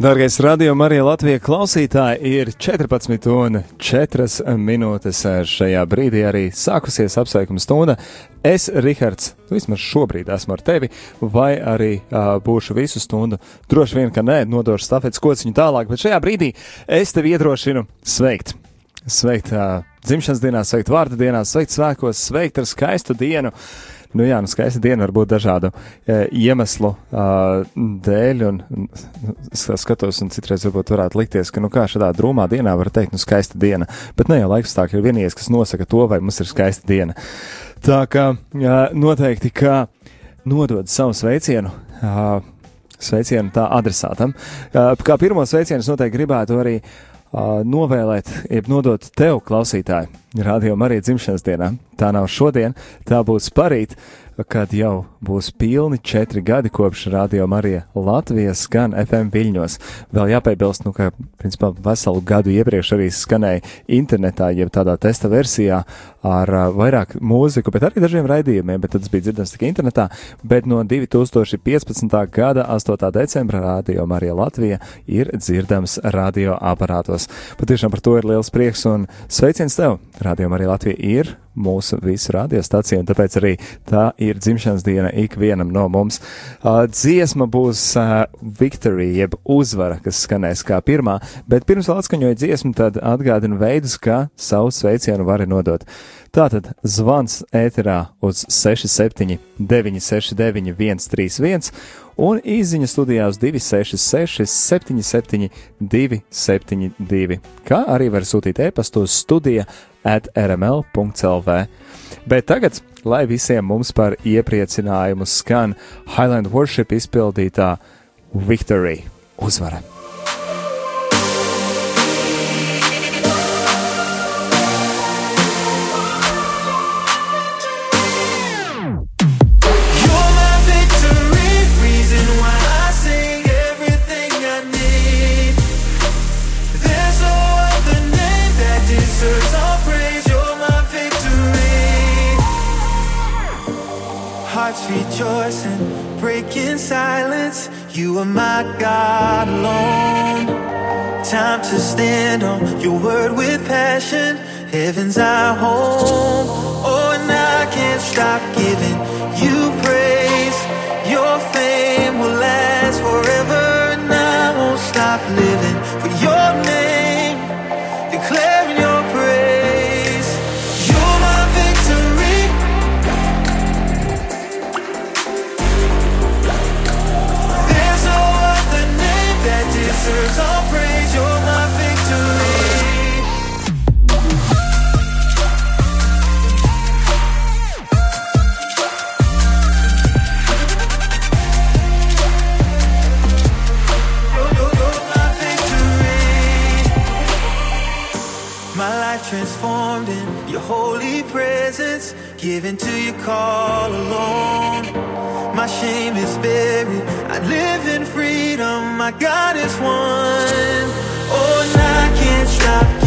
Dargais radio Marija Latvija klausītāji, ir 14 un 4 minūtes šajā brīdī arī sākusies apsveikuma stunda. Es, Rihards, vismaz šobrīd esmu ar tevi, vai arī uh, būšu visu stundu. Droši vien, ka nē, nodošu stafetes kociņu tālāk, bet šajā brīdī es tevi iedrošinu sveikt. Sveikt uh, dzimšanas dienā, sveikt vārda dienā, sveikt svētkos, sveikt ar skaistu dienu. Uh, Nu, jā, nu, skaista diena var būt dažādu e, iemeslu dēļ, un nu, es skatos, un citreiz varbūt varētu likties, ka, nu, kā šādā drūmā dienā var teikt, nu, skaista diena, bet ne jau laikstāki ir vienīgais, kas nosaka to, vai mums ir skaista diena. Tā kā noteikti, ka nodod savu sveicienu. Sveicienu tā adresātam. Kā pirmo sveicienu es noteikti gribētu arī uh, novēlēt, jeb nodot tev, klausītāji, Radio Marija dzimšanas dienā. Tā nav šodien, tā būs parīt, kad jau būs pilni četri gadi kopš Radio Marija Latvijas skan FM viļņos. Vēl jāpiebilst, nu, ka, principā, veselu gadu iepriekš arī skanēja internetā, jeb tādā testa versijā ar uh, vairāk mūziku, bet arī dažiem raidījumiem, bet tas bija dzirdams tikai internetā, bet no 2015. gada 8. decembra Radio Marija Latvija ir dzirdams radio aparātos. Patiešām par to ir liels prieks un sveiciens tev! Radio Marija Latvija ir mūsu visu radiostaciju, un tāpēc arī tā ir dzimšanas diena ikvienam no mums. Uh, dziesma būs uh, Victory, jeb uzvara, kas skanēs kā pirmā, bet pirms vēl atskaņoja dziesmu, tad atgādina veidus, kā savu sveicienu vari nodot. Tātad zvans ēterā uz 67 969 131 un īziņa studijā uz 266 77 272, kā arī var sūtīt e-pastu uz studija at rml.clv. Bet tagad, lai visiem mums par iepriecinājumu skan Highland Worship izpildītā Victory uzvara. Rejoicing, breaking silence. You are my God alone. Time to stand on your word with passion. Heaven's our home. Oh, and I can't stop giving you praise. Your fame will last forever, and I won't stop living for your name. deserves all praise. You're my victory. transformed in your holy presence given to your call alone. My shame is buried, I live in freedom, my God is one. Oh, and I can't stop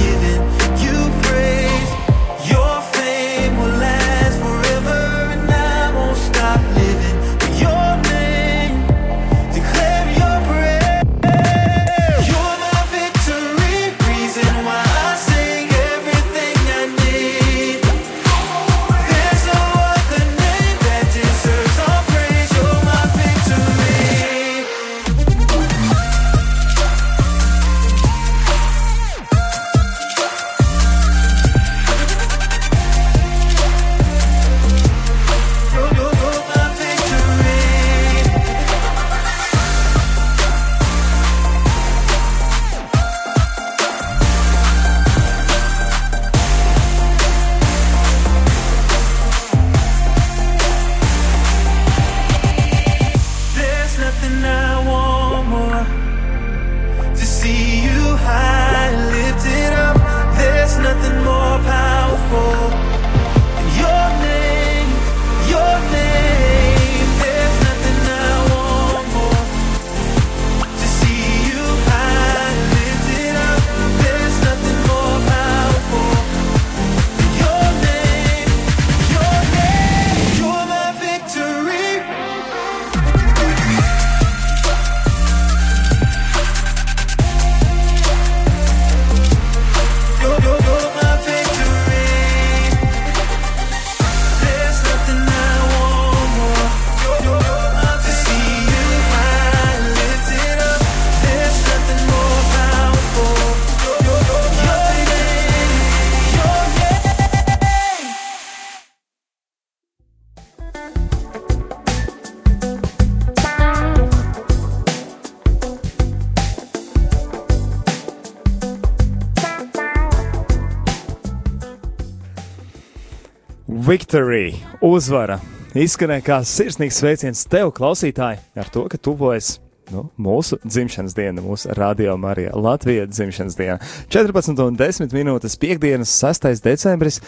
Victory, uzvara. Izskanēja kā sirsnīgs sveiciens tev, klausītāji, ar to, ka tuvojas nu, mūsu dzimšanas diena, mūsu radio Marija Latvijas dzimšanas diena. 14 un 10 minūtes piekdienas, 6. decembris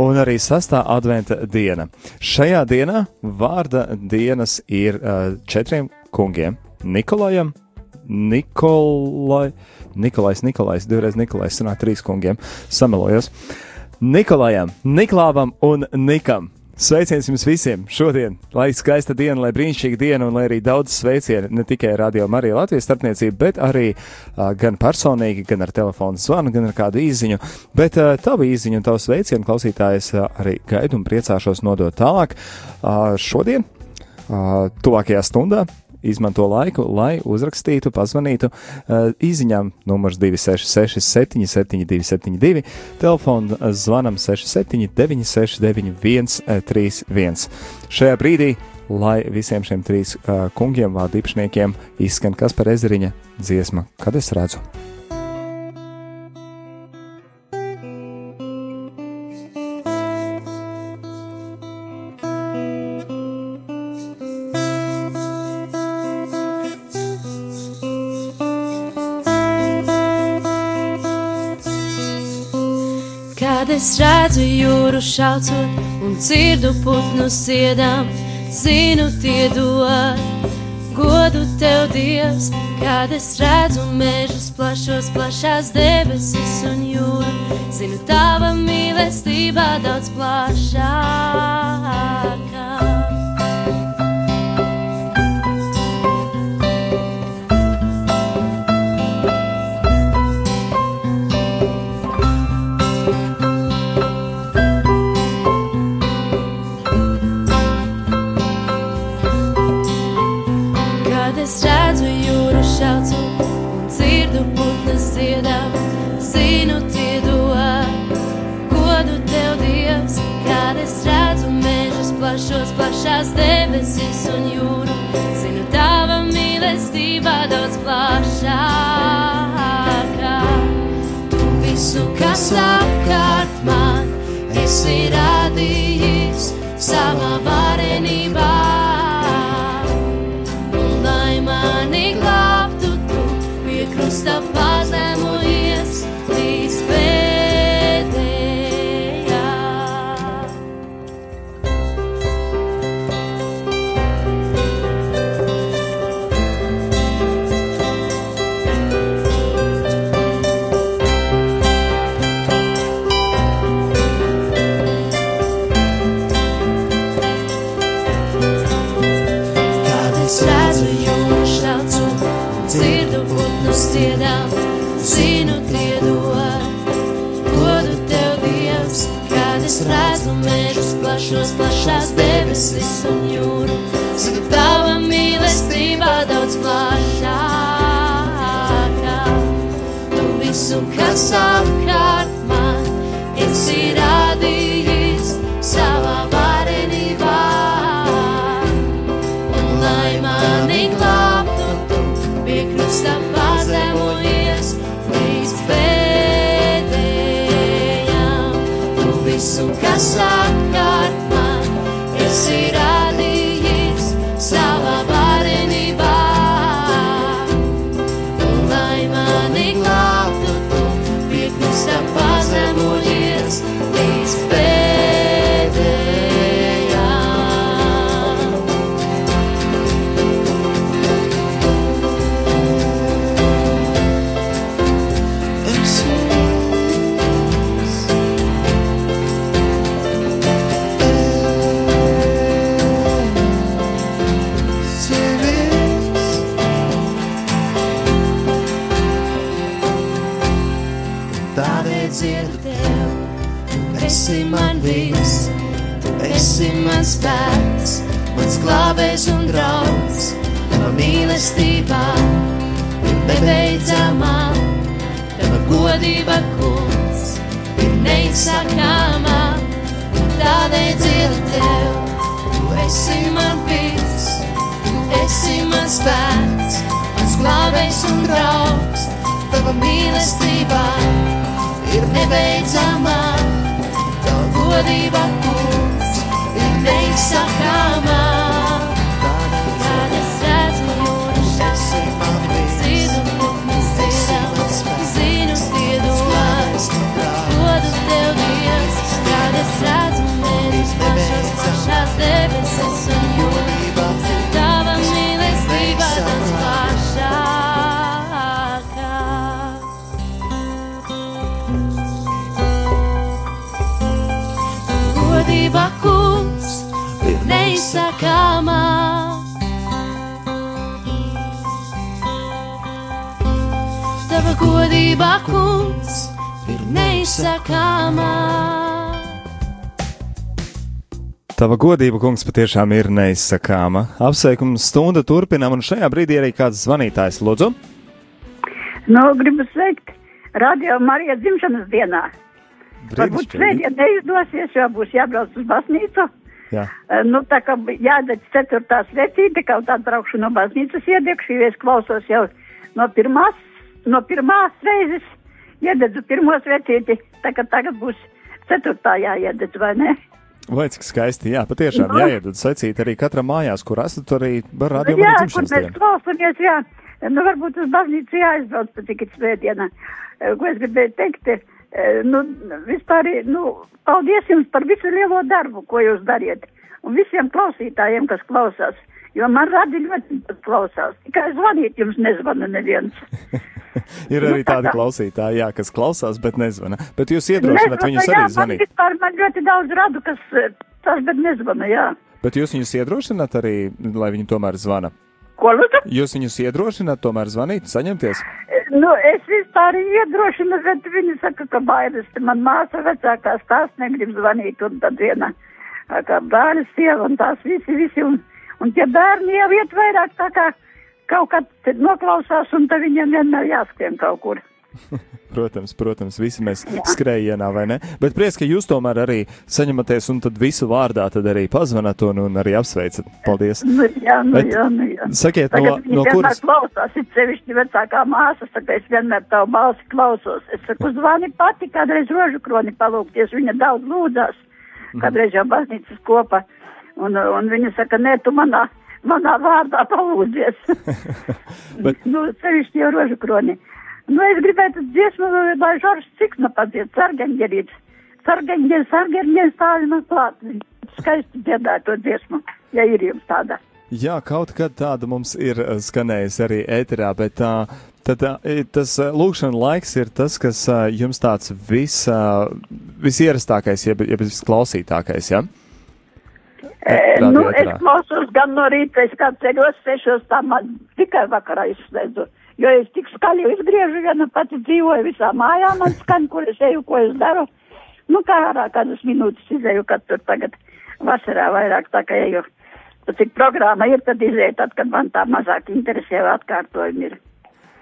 un arī 6. adventa diena. Šajā dienā vārda dienas ir uh, četriem kungiem - Nikolajam, Nikolai, Nikolais, Nikolais, divreiz Nikolais, sanāk trīs kungiem, samelojos. Nikolajam, Niklāvam un Nikam. Sveiciens jums visiem šodien, lai skaista diena, lai brīnišķīga diena un lai arī daudz sveicienu ne tikai radio Marija Latvijas starpniecību, bet arī uh, gan personīgi, gan ar telefonu zvanu, gan ar kādu īziņu. Bet uh, tavu īziņu un tavu sveicienu klausītājs uh, arī gaidu un priecāšos nodot tālāk uh, šodien, uh, tuvākajā stundā izmanto laiku, lai uzrakstītu, pazvanītu uh, īsiņām numurs 266, 772, 72, telefona zvanam 67, 969, 131. Šajā brīdī, lai visiem šiem trīs uh, kungiem, vārdu īpašniekiem, izskan kas par ezeriņa dziesma, kad es redzu. Es redzu jūru šaucot un dzirdu putnu siedām, zinu tie dod godu tev, Dievs. Kad es redzu mežus plašos, plašās debesis un jūru, zinu tava mīlestība daudz plašākā. Godība kungs ir neizsakāmā, tādēļ dzirdu tev, tu esi man viss, tu esi mans spēks, mans glābējs un draugs, tava mīlestībā ir nebeidzamā, tava godība kungs neizsakāmā. Neizsakāmā. Tava godība kungs ir neizsakāmā. Tava godība, kungs, patiešām ir neizsakāma. Apsveikuma stunda turpinām, un šajā brīdī arī kāds zvanītājs lūdzu. Nu, gribu sveikt Radio Marijas dzimšanas dienā. Varbūt Brīnišķīgi. svētdien neizdosies, jo būs jābrauc uz baznīcu. Jā. Eh, Nu, tā kā jādara ceturtā svecīte, kaut tā braukšu no baznīcas iedegšu, jo es klausos jau no pirmās, no pirmās reizes, iededzu pirmo svecīti, tā kā tagad būs ceturtā jāiededz, vai ne? Vai cik skaisti, jā, patiešām Nu. jāiedod secīt arī katram mājās, kur esat, arī var rādīt jā, arī kur mēs klausamies, jā. Nu, varbūt uz baznīcu jāizbrauc pat tikai svētdienā. Eh, Ko es gribēju teikt, eh, nu, vispār, nu, paldies jums par visu lielo darbu, ko jūs dariet. Un visiem klausītājiem, kas klausās. Jo man radi ļoti klausās. Tikai zvanīt jums nezvana neviens. Ir Nu, arī tā tādi klausītāji, jā, kas klausās, bet nezvana. Bet jūs iedrošināt viņus jā, arī man zvanīt. vispār man ļoti daudz radu, kas eh, tas, bet nezvana, jā. Bet jūs viņus iedrošināt arī, lai viņi tomēr zvana. Ko lūdzu? Jūs viņus iedrošināt tomēr zvanīt, saņemties. Nu, es vispār iedrošinu, bet viņi saka, ka bailes. Man māsa vecākās tās negrib zvanīt, un tad viena, kā bērns sieva, un tās visi, visi, un, un tie bērni jau iet vairāk tā kā kaut kad noklausās, un tad viņiem vienmēr jāskrien kaut kur. Protams, protams, visi mēs skrējienā, vai ne? Bet prieks, ka jūs tomēr arī saņematies un tad visu vārdā tad arī pazvanat un, un arī apsveicat. Paldies! Nu, jā, nu, Bet jā, nu, jā. sakiet, no- Tagad no vienmēr kuras- klausās, ir sevišķi vecākā māsa, saka, es vienmēr tavu balsi klausos. Es saku, zvani pati, kādreiz rožu kroni palūkties, viņa daudz lūdzās, Mhm. kādreiz jau baznīcas kopā. Un, un viņa saka, nē, tu manā, manā vārdā palūdzies. Bet- nu, sevišķi jau rožu kroni. Nu, es gribētu dziesmu, lai Žoržs Cikna padzied, sargaņģerīts. Sargaņģeris, sargaņģeris stāvi man klāt. Skaisti dziedāt to dziesmu, ja ir jums tāda. Jā, kaut kad tāda mums ir eh, skanējusi arī ēterā, bet tā, tad, tā, tas lūkšana laiks ir tas, kas jums tāds vis, visierastākais, jeb, jeb visklausītākais, ja? E, nu, es klausos gan no rīta, es kā ceļos sešos, tā man tikai vakarā izslēdzu. Jo es tik skaļi izgriežu, viena pati dzīvoju visā mājā, man skan, kur es eju, ko es daru. Nu, kā ārā kādas minūtes izēju, kad tur tagad vasarā vairāk tā kā eju. Tad cik programma ir, tad izēju, tad, kad man tā mazāk interesē atkārtojumi ir.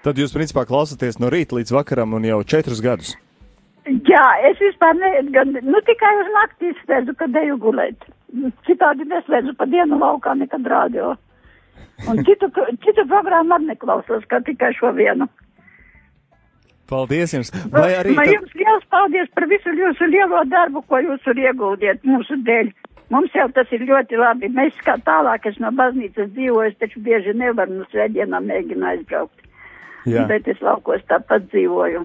Tad jūs, principā, klausāties no rīta līdz vakaram un jau četrus gadus. Jā, es vispār ne, gan, nu tikai uz nakti izslēdzu, kad eju gulēt. Citādi neslēdzu pa dienu laukā nekad rādio. Un citu, citu programmu arī neklausos, kā tikai šo vienu. Paldies jums! Vai arī tad, jums liels paldies par visu jūsu lielo darbu, ko jūs ieguldiet mūsu dēļ. Mums jau tas ir ļoti labi. Mēs kā tālāk, es no baznīcas dzīvoju, es taču bieži nevaru no svētdienām mēģinu aizbraukt. jā. Bet es laukos tāpat dzīvoju.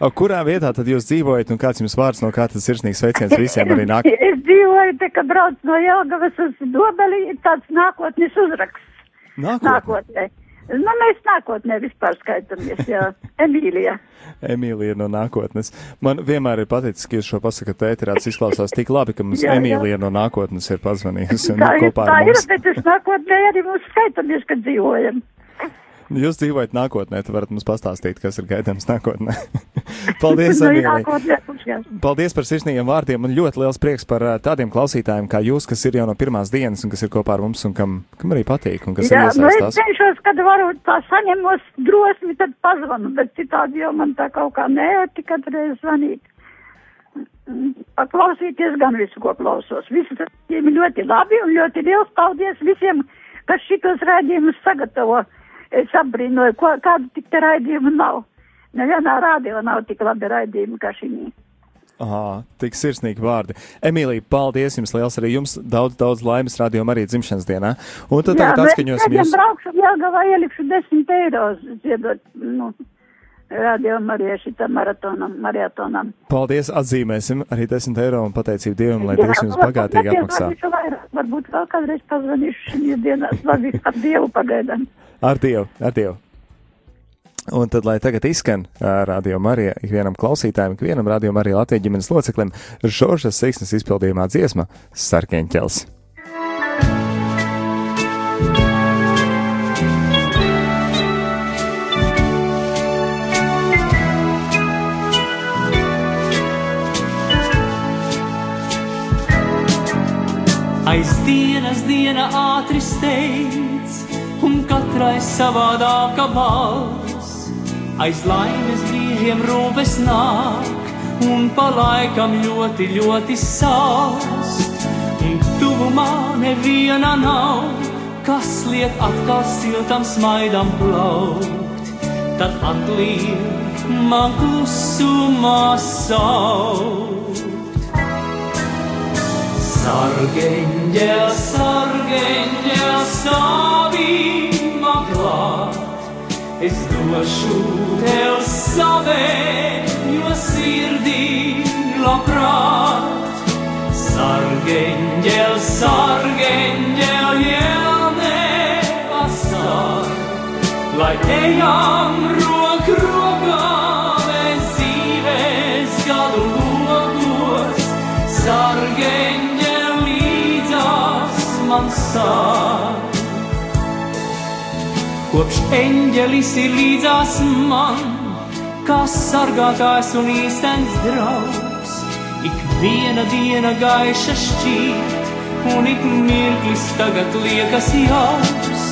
O, kurā vietā tad jūs dzīvojat un kāds jums vārds no kā tas sirsnīgs sveiciens visiem arī nāk? Es dzīvoju te, kad brauc no Jelgavas uz Dobeli, ir tāds nākotnes uzraksts. Nākotnē. Nākotnē. Nu, mēs nākotnē vispār skaitāmies, jā. Emīlija. Emīlija no nākotnes. Man vienmēr ir paticis, ka jūs šo pasakāt ēterā, tas izklausās tik labi, ka mums Jā, jā. Emīlija no nākotnes ir pazvanījusi Tā ir tā ir, bet es nākotnē arī mums skaitāmies, kad dzīvojam. Jūs dzīvojat nākotnē, tad varat mums pastāstīt, kas ir gaidāms nākotnē. Paldies, Nu, mums jā. Paldies par sirsnīgiem vārdiem un ļoti liels prieks par ā, tādiem klausītājiem kā jūs, kas ir jau no pirmās dienas un kas ir kopā ar mums un kam, kam arī patīk un kas Jā, nu es cenšos, kad varu tā saņemos drosmi, tad pazvanu, bet citādi jau man tā kaut kā neēti, kad reiz zvanīt. Paklausīties gan visu, ko klausos. Visi tas ļoti labi un ļoti liels paldies visiem, kas šitos raidījumus sagatavo. Es apbrīnoju, ko, kādu tik te raidījumu nav. Nevienā rādio nav tik labi raidījumi kā šī. Ā, tik sirsnīgi vārdi. Emīlija, paldies jums liels arī jums daudz, daudz laimes rādījumā arī dzimšanas dienā. Un tad tagad atskaņosim jūs. jūs. braukšu Jelgavā ielikšu 10 eiro ziedot, nu, radio Marija šitam maratonam, maratonam. Paldies, atzīmēsim arī 10 eiro un pateicību Dievam, lai Dievs jums bagātīgi apmaksā. Varbūt vēl kādreiz pazvanīšu šīs dienās, labi, ar Dievu pagaidām. Ar Dievu, ar Dievu. Un tad, lai tagad izskan ā, radio Marija ikvienam klausītājam, ikvienam radio Marija Latvijas ģimenes loceklim, Žoržas Siksnes izpildījumā dziesma Sarkeņķels. Aiz dienas diena ātri steidz, un katrai savādāka balss. Aiz laimes brīžiem rūpes nāk, un pa laikam ļoti, ļoti sāst. Un tuvumā neviena nav, kas liek atkal siltam smaidam plaukt. Tad atliek man klusumā saukt. Sargeņģēl, sargeņģēl, stāvī man klāt. Es došu tev savējo sirdī labprāt. Sargeņģēl, sargeņģēl, jēlnē pastāv. Lai ejam rok rokā, mēs dzīvēs gadu logos. Sargeņģēl līdzās man sāp. Kopš eņģelis ir līdzās man, kā sargātājs un īstenis draugs. Ik viena diena gaiša šķiet, un ik mirklis tagad liekas jauks.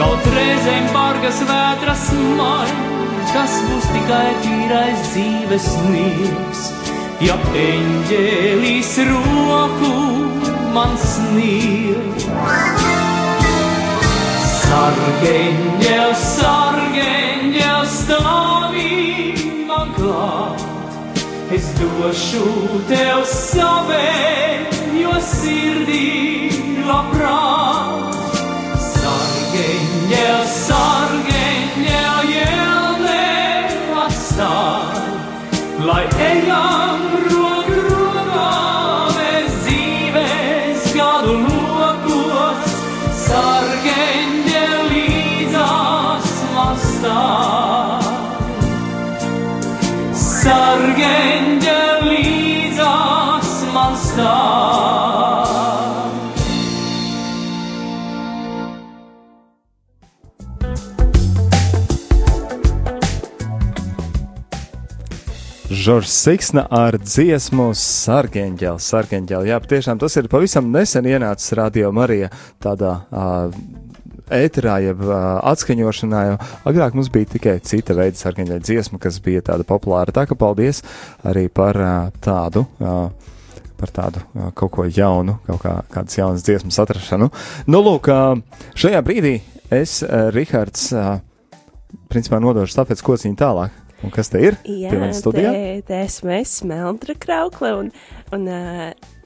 Kaut reizēm bargas vētras man, tas būs tikai tīrais dzīves mīls. Ja eņģelis roku man sniegs. Sargeņģēl, sargeņģēl stāvī man klāt. Es došu tev savējo sirdī labprāt. Sargeņģēl, sargeņģēl, Žoržs Siksna ar dziesmu Sargeņģēl, Sargeņģēl. Jā, patiešām tas ir pavisam nesen ienācis radio Marija tādā uh, ēterā, jeb uh, atskaņošanā, jo agrāk mums bija tikai cita veida sargeņģēļa dziesma, kas bija tāda populāra. Tā ka paldies arī par uh, tādu. Uh, Par tādu kaut ko jaunu, kaut kā, kādas jaunas dziesmas atrašanu. Nu, lūk, šajā brīdī es, Rihards, principā nodošu tāpēc kociņu tālāk. Un kas te ir? Jā, te, te esmu es, Meldra Kraukle, un, un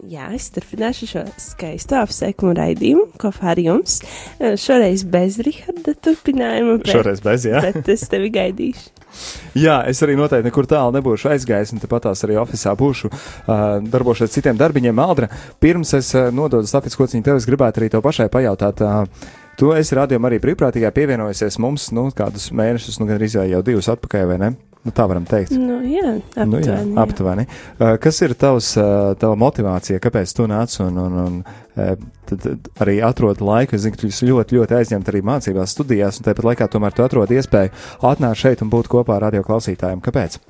jā, es turpināšu šo skaisto apsveikumu raidījumu kopā ar jums. Šoreiz bez Riharda turpinājuma, bet, Šoreiz bez, jā. bet es tevi gaidīšu. Jā, es arī noteikti nekur tālu nebūšu aizgājis, un tāpatās arī oficiālā būšu uh, darbošos citiem darbiņiem. Maldra, pirms es uh, nododu stafets kociņu tev, es gribētu arī to pašai pajautāt. Uh, tu esi rādījumā arī brīvprātīgā pievienojusies mums, nu, kādus mēnešus, nu, gan arī jau divus atpakaļ, vai ne? Nu, tā varam teikt. Nu, jā, aptuveni. Nu, jā, aptuveni. Uh, kas ir tavs, uh, tava motivācija, kāpēc tu nāc un, un, un uh, tad, arī atrod laiku? Es zinu, ka tu esi ļoti, ļoti aizņemta arī mācībās, studijās, un tāpat laikā tomēr tu atrod iespēju atnākt šeit un būt kopā ar radio klausītājiem. Kāpēc?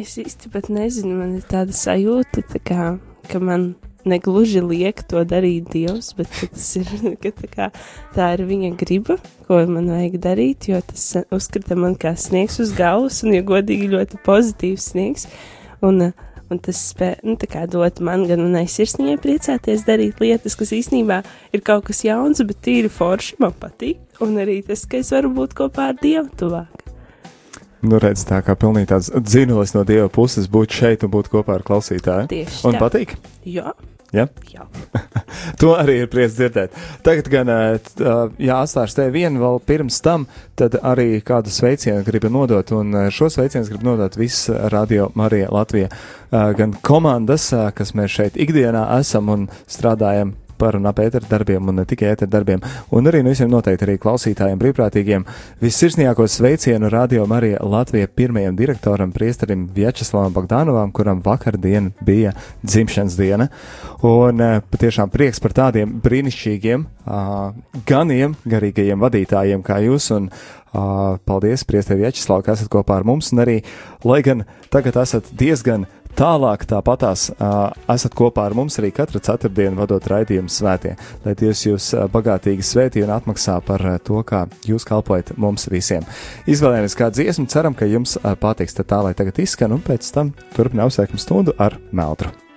Es īsti pat nezinu, man ir tāda sajūta, tā kā, ka man negluži liek to darīt Dievs, bet tas ir, kā, tā ir viņa griba, ko man vajag darīt, jo tas uzskata man kā sniegs uz galvas, un, ja godīgi, ļoti pozitīvs sniegs. Un, Un tas spēj, nu, kā dot man gan manai sirsniņai priecāties, darīt lietas, kas īstenībā ir kaut kas jauns, bet tīri forši man patīk. Un arī tas, ka es varu būt kopā ar Dievu tuvāk. Nu, redz, tā kā pilnīgi tāds dzinulis no Dieva puses būt šeit un būt kopā ar klausītāju. Tieši Un tā. patīk? Jā, Ja? jā. To arī ir prieks dzirdēt. Tagad gan jāatstāšu tevi vienu vēl pirms tam, tad arī kādu sveicienu gribu nodot, un šo sveicienu gribu nodot viss Radio Marija Latvija, gan komandas, kas mēs šeit ikdienā esam un strādājam par un ap ēteru darbiem un ne tikai ēteru darbiem, un arī nu visiem noteikti arī klausītājiem brīvprātīgiem. Vissirsnīgāko sveicienu Radio Marija Latvija pirmajam direktoram priesterim Vjačeslavam Bogdanovam, kuram vakardien bija dzimšanas diena. Un eh, patiešām prieks par tādiem brīnišķīgiem uh, ganiem, garīgajiem vadītājiem kā jūs. Un, uh, paldies, Priestevi Vjačeslav, ka esat kopā ar mums. Un arī, lai gan tagad esat diezgan tālāk, tāpatās esat kopā ar mums arī katru ceturtdienu vadot raidījumu svētie. Lai Dievs jūs bagātīgi svētī un atmaksā par to, kā jūs kalpojat mums visiem. Izvēlējamies kādu dziesmu, ceram, ka jums patiks tā, lai tagad izskan, un pēc tam turpinām apsveikumu stundu ar Meltru.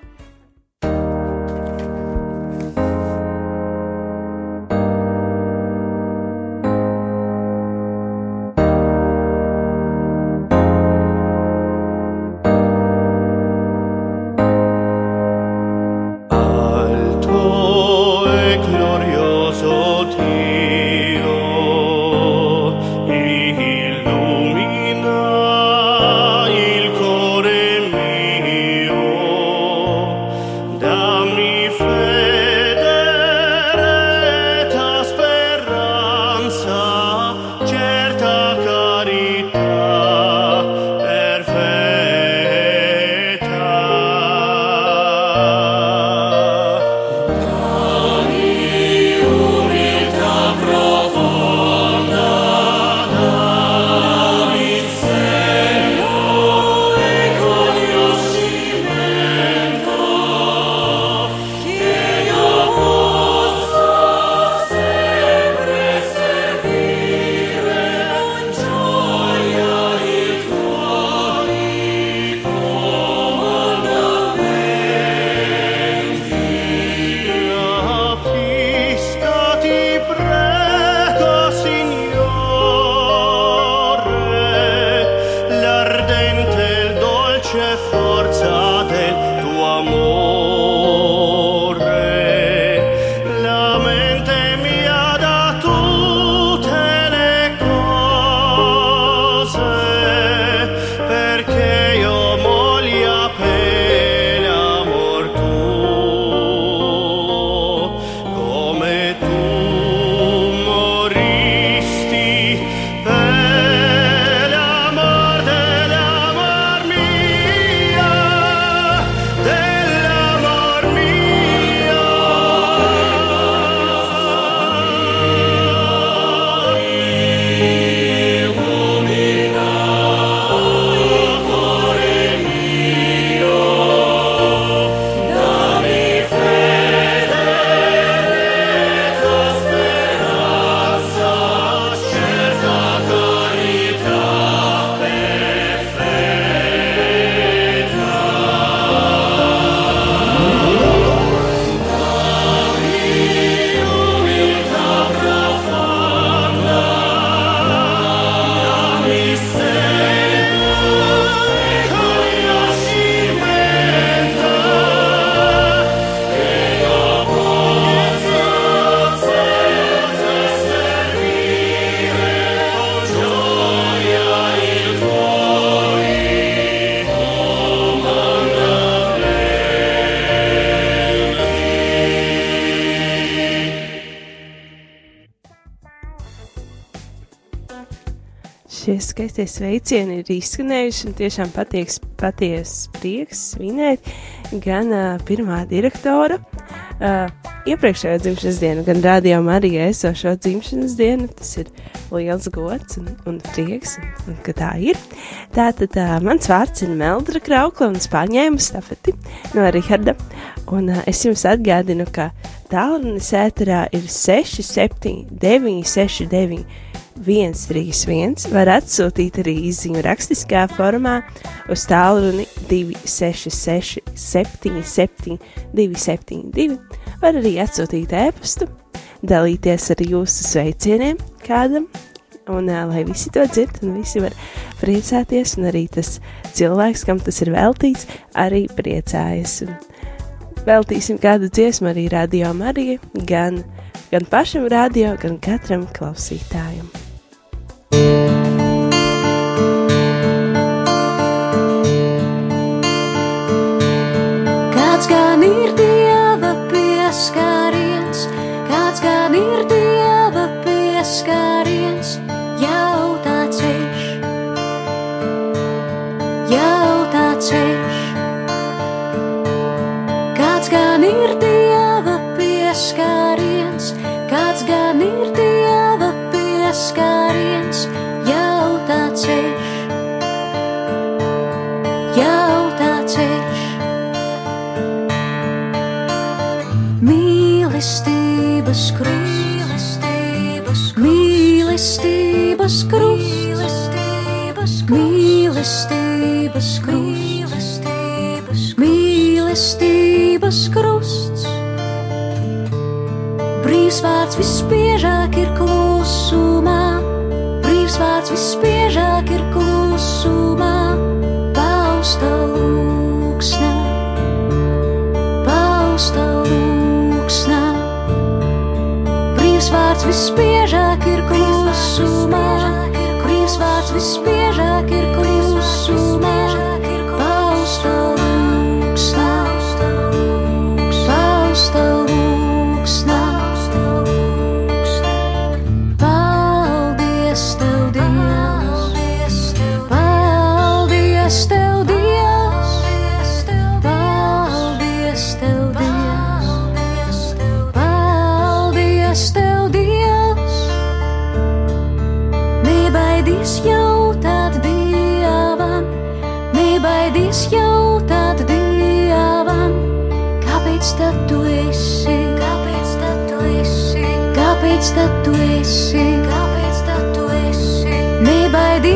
Skaistie sveicieni ir izskanējuši un tiešām patieks, patiesa prieks svinēt gan uh, pirmā direktora uh, iepriekšējo dzimšanas dienu, gan rādījumā arī esošo dzimšanas dienu. Tas ir liels gods un, un prieks, un, un ka tā ir. Tātad uh, mans vārds ir Meldra Kraukla un es pārņēmu stafeti no Riharda. Un uh, es jums atgādinu, ka tālrunis ēterā ir 679, 669. 131 var atsūtīt arī izziņu rakstiskā formā uz tālruni 266 77 272. Var arī atsūtīt ēpastu, dalīties ar jūsu sveicieniem kādam, un uh, lai visi to dzird, un visi var priecāties, un arī tas cilvēks, kam tas ir veltīts, arī priecājas. Un veltīsim kādu dziesmu arī radio Marija, gan, gan pašam radio, gan katram klausītājam. Mīlestības krūtis, mīlestības krusts. Brīvs vārds vispiežāk ir klusumā, brīvs vārds vispiežāk ir klusumā, pausta lūksnā pausta lūksnā. Brīvs vārds vispiežāk ir klusumā, brīvs vārds vispiežāk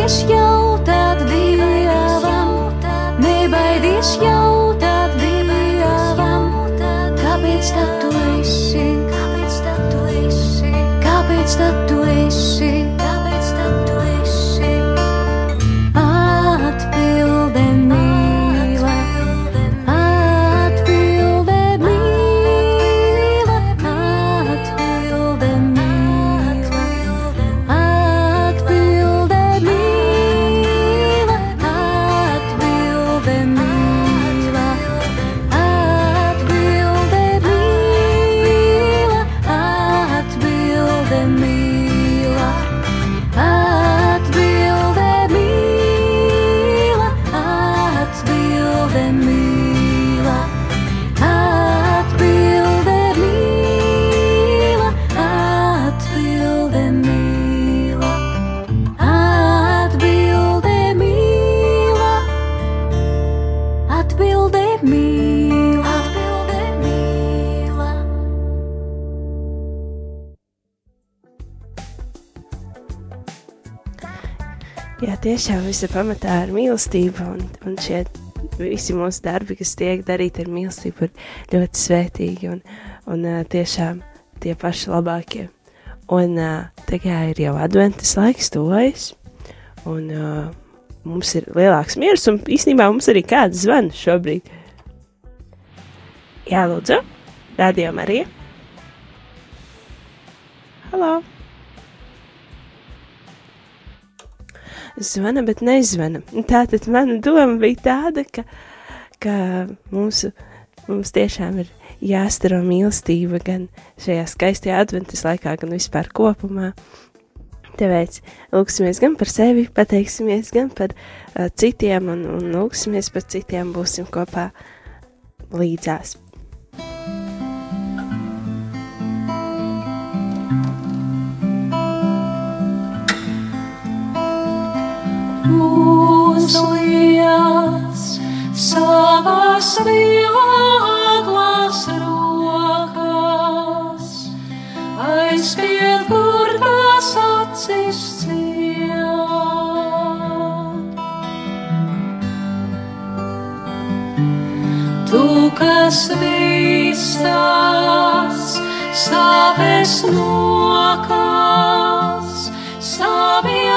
keşke Jā, tiešām viss ir pamatā ar mīlestību, un, un šie visi mūsu darbi, kas tiek darīti ar mīlestību, ir ļoti svētīgi un, un tiešām tie paši labākie. Un tagad ir jau adventas laiks, tuvojas, un mums ir lielāks miers, un īstenībā mums arī kāds zvana šobrīd. Jā, lūdzu, radio Marija. Halo! Zvana, bet nezvana. Tātad mana doma bija tāda, ka, ka mūsu, mums tiešām ir jāstaro mīlestība gan šajā skaistajā adventas laikā, gan vispār kopumā. Tāpēc lūksimies gan par sevi, pateiksimies gan par uh, citiem, un, un lūksimies par citiem, būsim kopā līdzās. Uzliec savas vieglas rokas, aizpiet, kur tas acis ciet. Tu, kas visas sāpes nokas, sāpes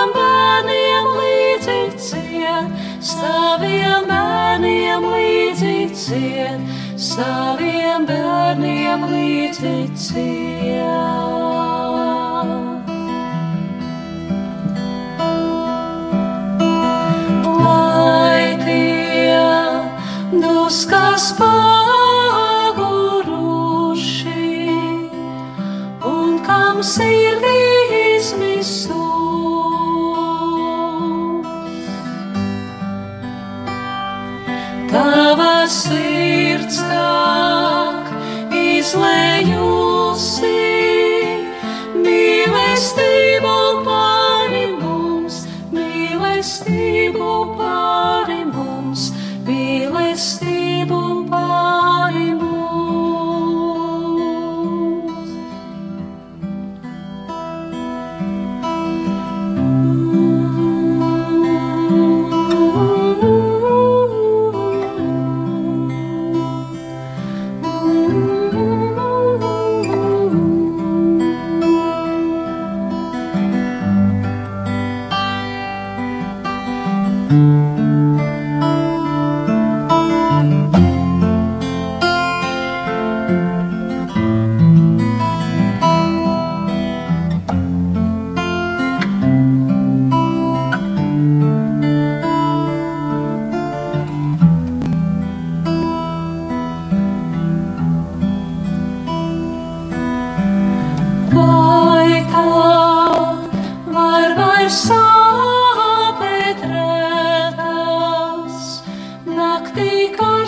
saviem bērniem līdzi ciet, saviem bērniem līdzi ciet. Lai tie duskas paguruši un kam sirdī izmisu. Izlējusi mīlestību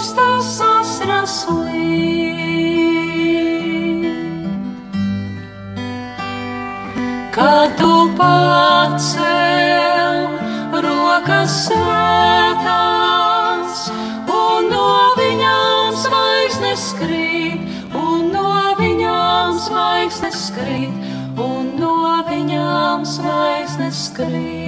karstas asras līd? Kad tu pacēl rokas svētās, un no viņām zvaigznes krīt, un no viņām zvaigznes krīt, un no viņām zvaigznes krīt.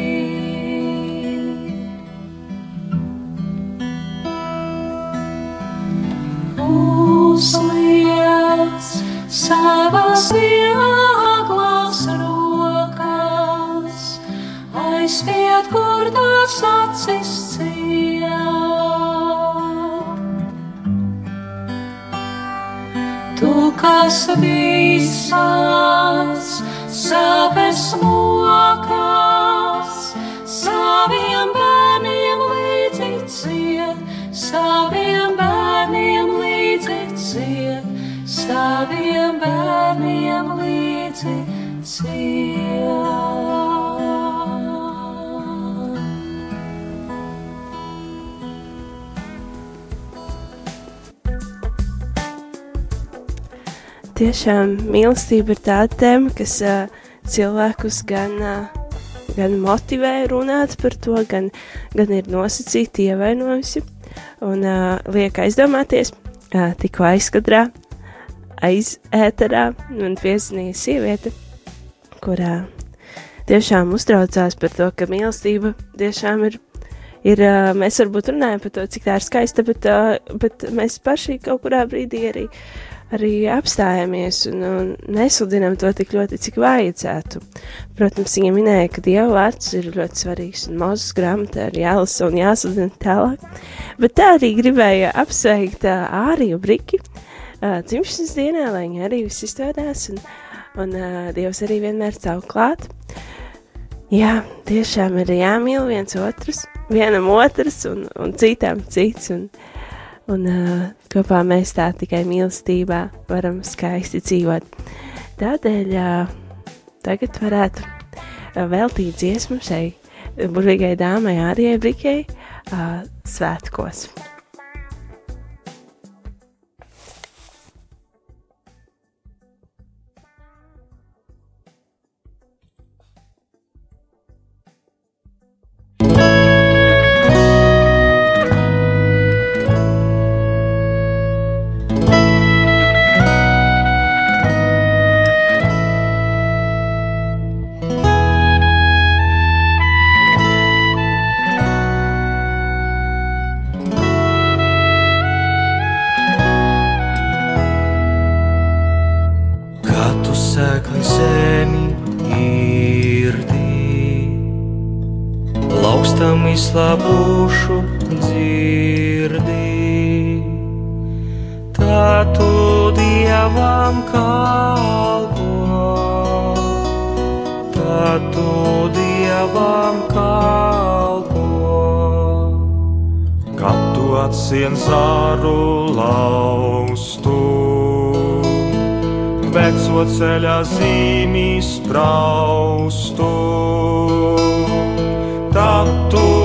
Visas sāpes mokās, Tiešām mīlestība ir tāda tēma, kas uh, cilvēkus gan, uh, gan motivē runāt par to, gan, gan ir nosacīti ievainojusi un uh, liek aizdomāties. Uh, tikko aizkadrā, aiz ēterā man piezinīja sieviete, kurā tiešām uztraucās par to, ka mīlestība tiešām ir. Ir, mēs varbūt runājam par to, cik tā ir skaista, bet, bet mēs paši kaut kurā brīdī arī arī apstājamies un, un nesludinām to tik ļoti, cik vajadzētu. Protams, viņa minēja, ka Dieva vārds ir ļoti svarīgs un mūzes grāmatā ir jālasa un jāsludina tālāk. Bet tā arī gribēja apsveikt uh, Āriju Briki uh, dzimšanas dienā, lai viņa arī viss izdodas un, un uh, Dievs arī vienmēr caur klāt. Jā, tiešām ir jāmīl viens otrus, vienam otrs un, un citam cits. Un, Un uh, kopā mēs tā tikai mīlestībā varam skaisti dzīvot. Tādēļ uh, tagad varētu uh, veltīt dziesmu šai burvīgai dāmai Ārijai Brikei uh, svētkos. Izslāpušu dzirdi. Tā tu dievam kalpo, tā tu dievam kalpo. Kad tu atsien zāru laustu, veco ceļā zīmī spraustu, tad tu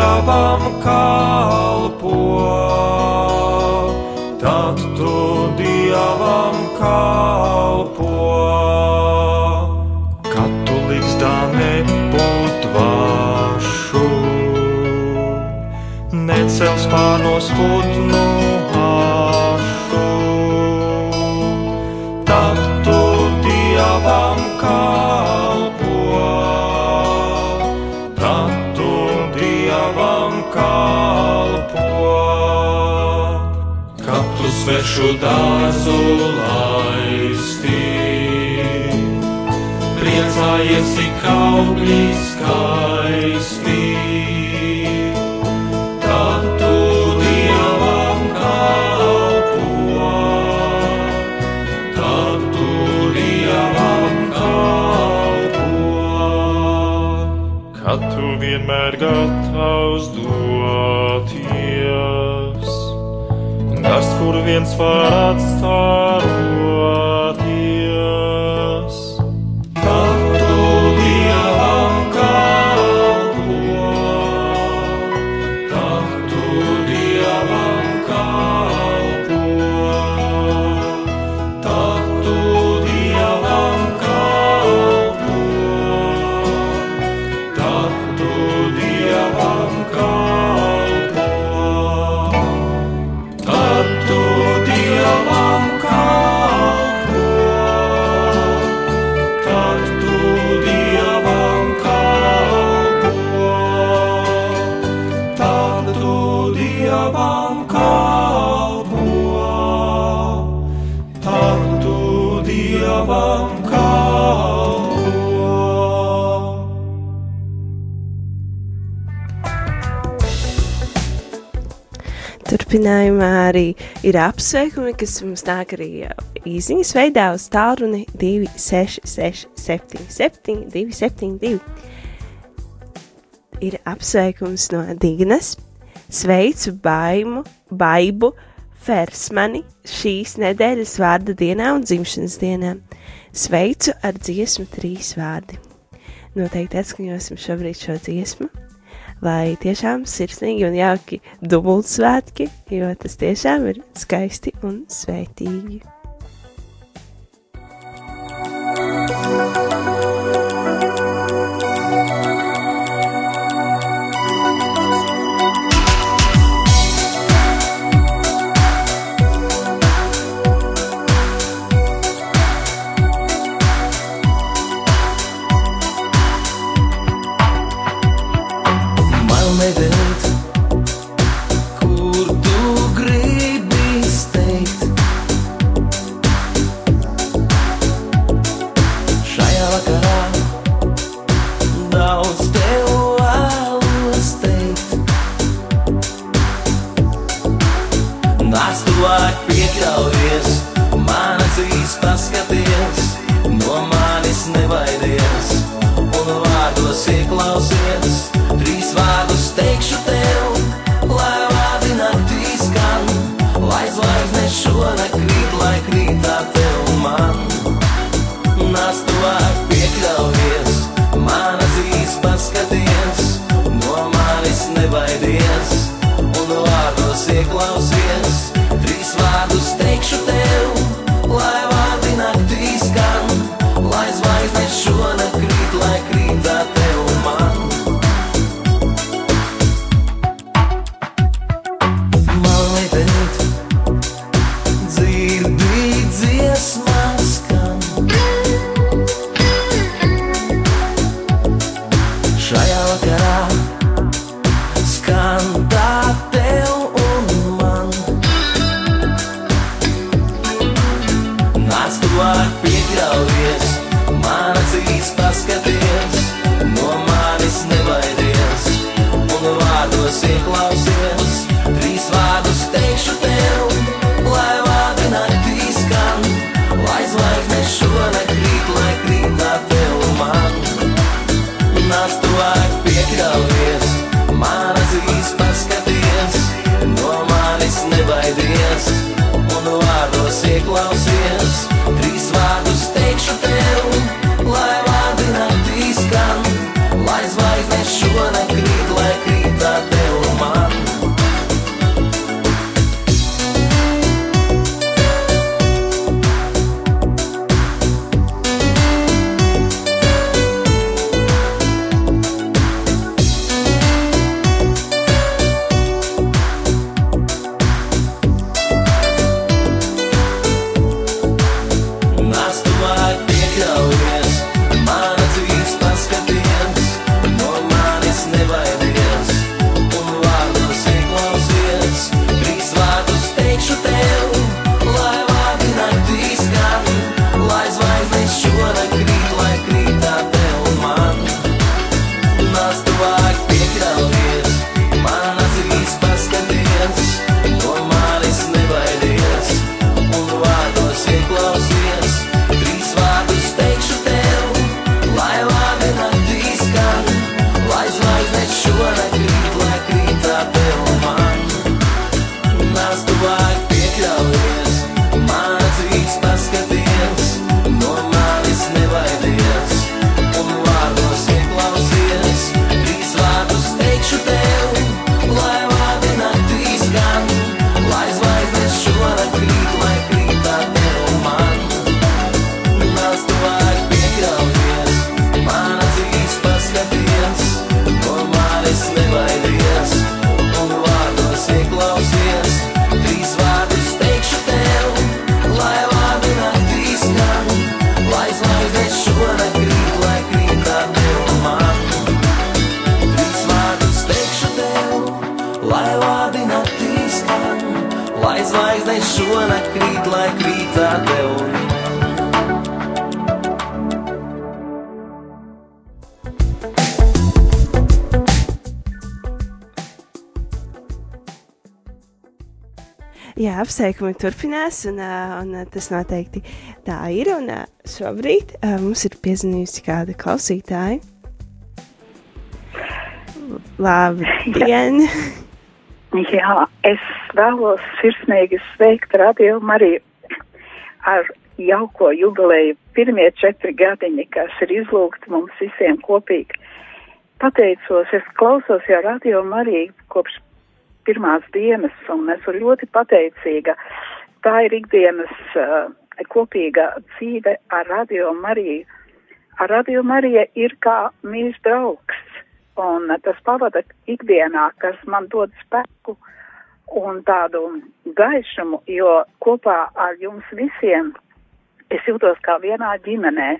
dievam kalpo, tad tu dievam kalpo. Kad tu līgstā nebūt vašu, necel spārnos putnu svešu dārzu laisti, priecājies, cik augļi tas, kur viens Turpinājumā arī ir apsveikumi, kas mums nāk arī īsiņas veidā uz tālruni 266 77 272. Ir apsveikums no Dignas, sveicu baimu, baibu, fersmani šīs nedēļas vārda dienā un dzimšanas dienā. Sveicu ar dziesmu trīs vārdi. Noteikti atskaņosim šobrīd šo dziesmu lai tiešām sirsnīgi un jauki dubultsvētki, jo tas tiešām ir skaisti un svētīgi. Manis nebaidies, un vārdos ieklausies, apsveikumi turpinās, un, ā, un ā, tas noteikti tā ir. Un ā, šobrīd mums ir piezīmējusi kāda klausītāja. Labdien! Jā, es vēlos sirsnīgi sveikt Radio Mariju ar jauko jubileju. Pirmie četri gadiņi, kas ir izlūgti mums visiem kopīgi. Pateicos, es klausos jau Radio Mariju kopš pirmās dienas, un esmu ļoti pateicīga. Tā ir ikdienas uh, kopīga dzīve ar Radio Mariju. Ar Radio Marija ir kā mīļš draugs, un tas pavada ikdienā, kas man dod spēku un tādu gaišumu, jo kopā ar jums visiem es jūtos kā vienā ģimenē,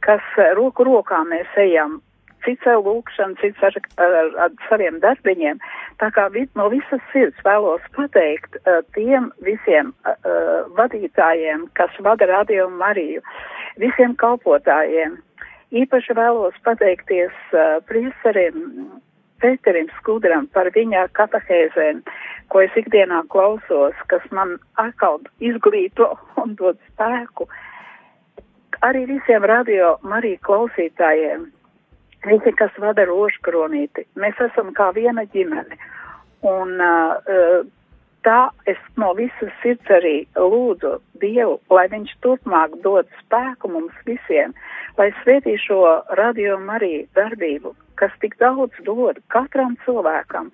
kas roku rokā mēs ejam cits ar lūkšanu, cits ar, ar, ar saviem darbiņiem. Tā kā vi, no visas sirds vēlos pateikt uh, tiem visiem uh, vadītājiem, kas vada Radio Mariju, visiem kalpotājiem. Īpaši vēlos pateikties uh, priesarim Pēterim Skudram par viņa katahēzēm, ko es ikdienā klausos, kas man atkal izglīto un dod spēku. Arī visiem radio Mariju klausītājiem visi, kas vada rožkronīti. Mēs esam kā viena ģimene. Un uh, tā es no visas sirds arī lūdzu Dievu, lai viņš turpmāk dod spēku mums visiem, lai svētī šo radio Mariju darbību, kas tik daudz dod katram cilvēkam,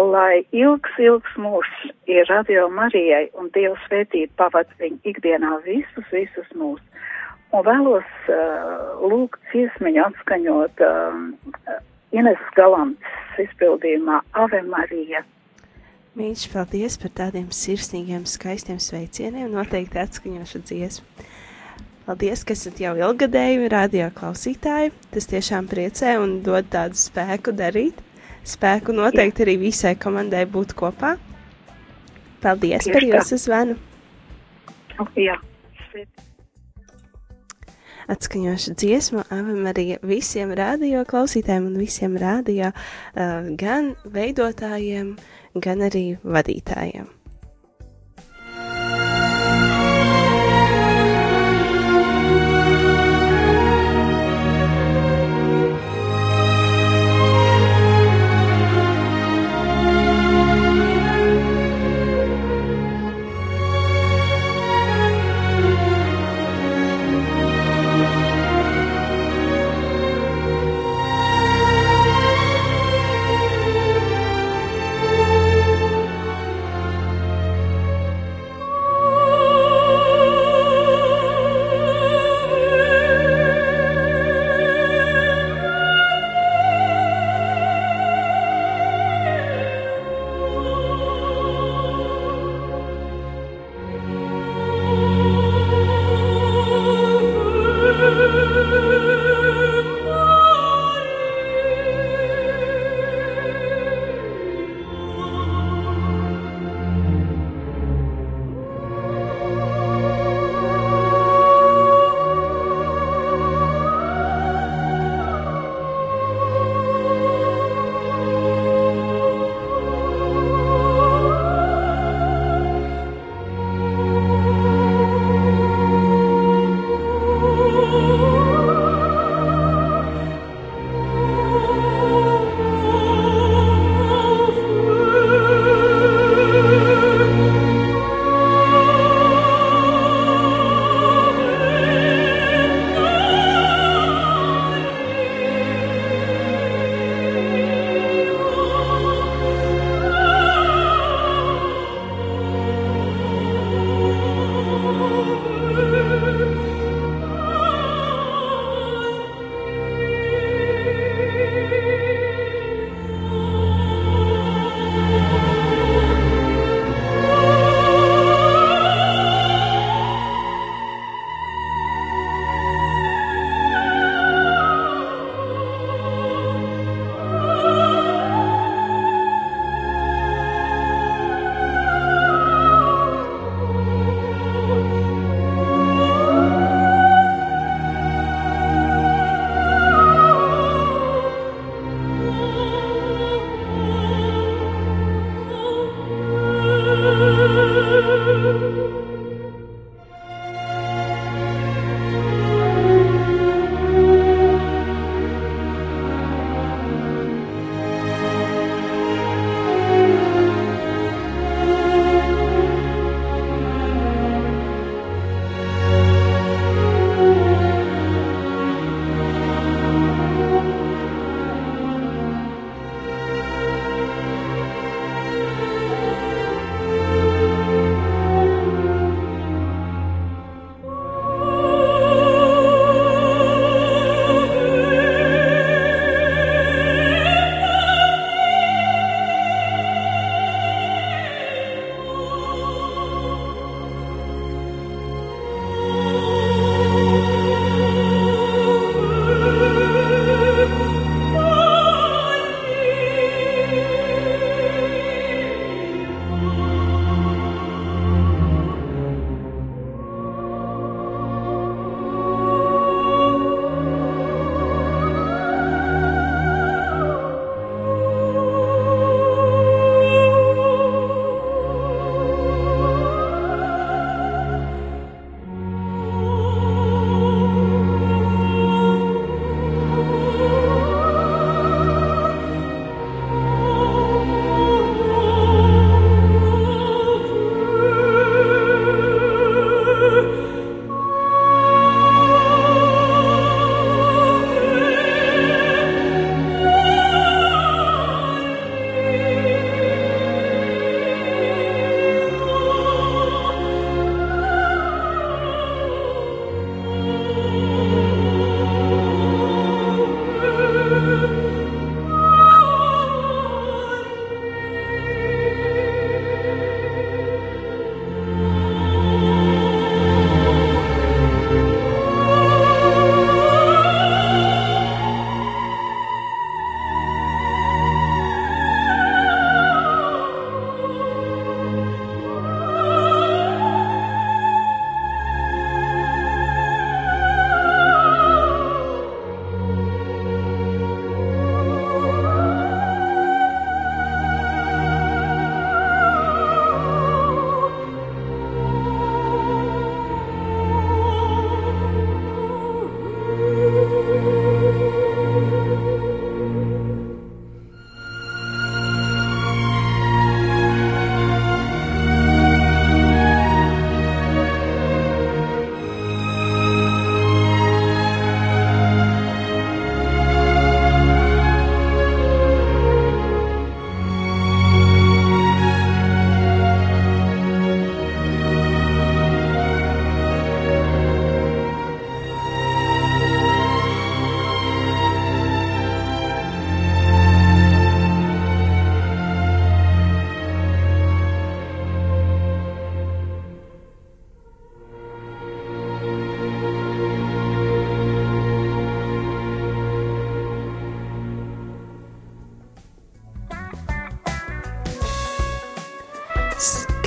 lai ilgs, ilgs mūžs ir radio Marijai un Dievs svētīt pavad viņu ikdienā visus, visus mūs. Un vēlos uh, lūgt ciesmiņu atskaņot uh, Ines Galants izpildījumā Ave Marija. Mīļš, paldies par tādiem sirsnīgiem, skaistiem sveicieniem. Noteikti atskaņošu dziesmu. Paldies, ka esat jau ilgadēji radio klausītāji. Tas tiešām priecē un dod tādu spēku darīt. Spēku noteikti arī visai komandai būt kopā. Paldies Tieši par jūsu zvanu. Jā. Atskaņošu dziesmu Ave Marija visiem radio klausītājiem un visiem radio uh, gan veidotājiem, gan arī vadītājiem.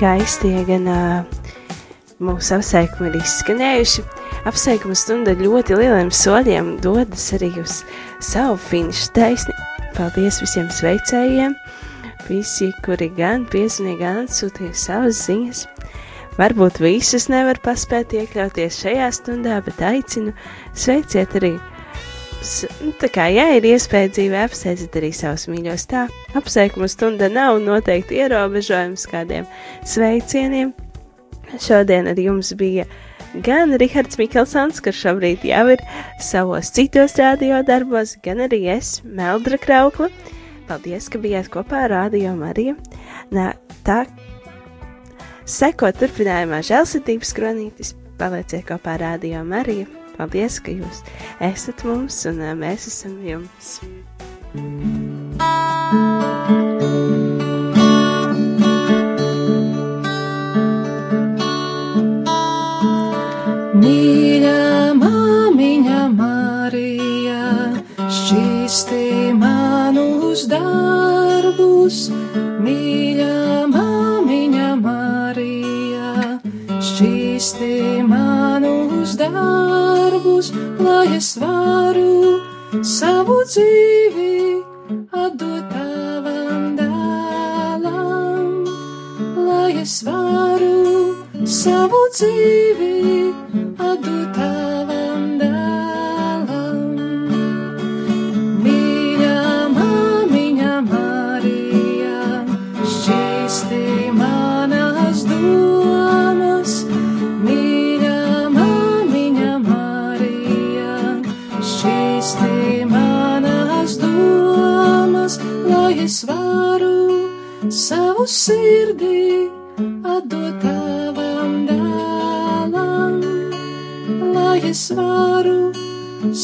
Skaistie, gan uh, mūsu apsveikumi ir izskanējuši. Apsveikuma stunda ļoti lieliem soļiem dodas arī uz savu finišu taisni. Paldies visiem sveicējiem, visi, kuri gan piezvanīja, gan atsūtīja savas ziņas. Varbūt visus nevar paspēt iekļauties šajā stundā, bet aicinu sveiciet arī. S- nu, Tā kā, ja ir iespēja dzīvē, apsveiciet arī savus mīļos. Tā apsveikuma stunda nav noteikti ierobežojums kādiem sveicieniem. Šodien ar jums bija gan Rihards Mikelsons, kurš šobrīd jau ir savos citos radio darbos, gan arī es, Meldra Kraukla. Paldies, ka bijāt kopā ar Radio Mariju. Nā, tā, sekot turpinājumā žēlsirdības kronītis, palieciet kopā ar Radio Mariju. Paldies, ka jūs esat mums un ā, mēs esam jums. Mīļa māmiņa Marija, šķīsti manus darbus. Mīļa māmiņa Marija, šķīsti manus darbus, lai es varu savu dzīvi atdot tavam dēlam, lai es varu savu dzīvi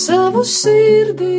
savu sirdī atdot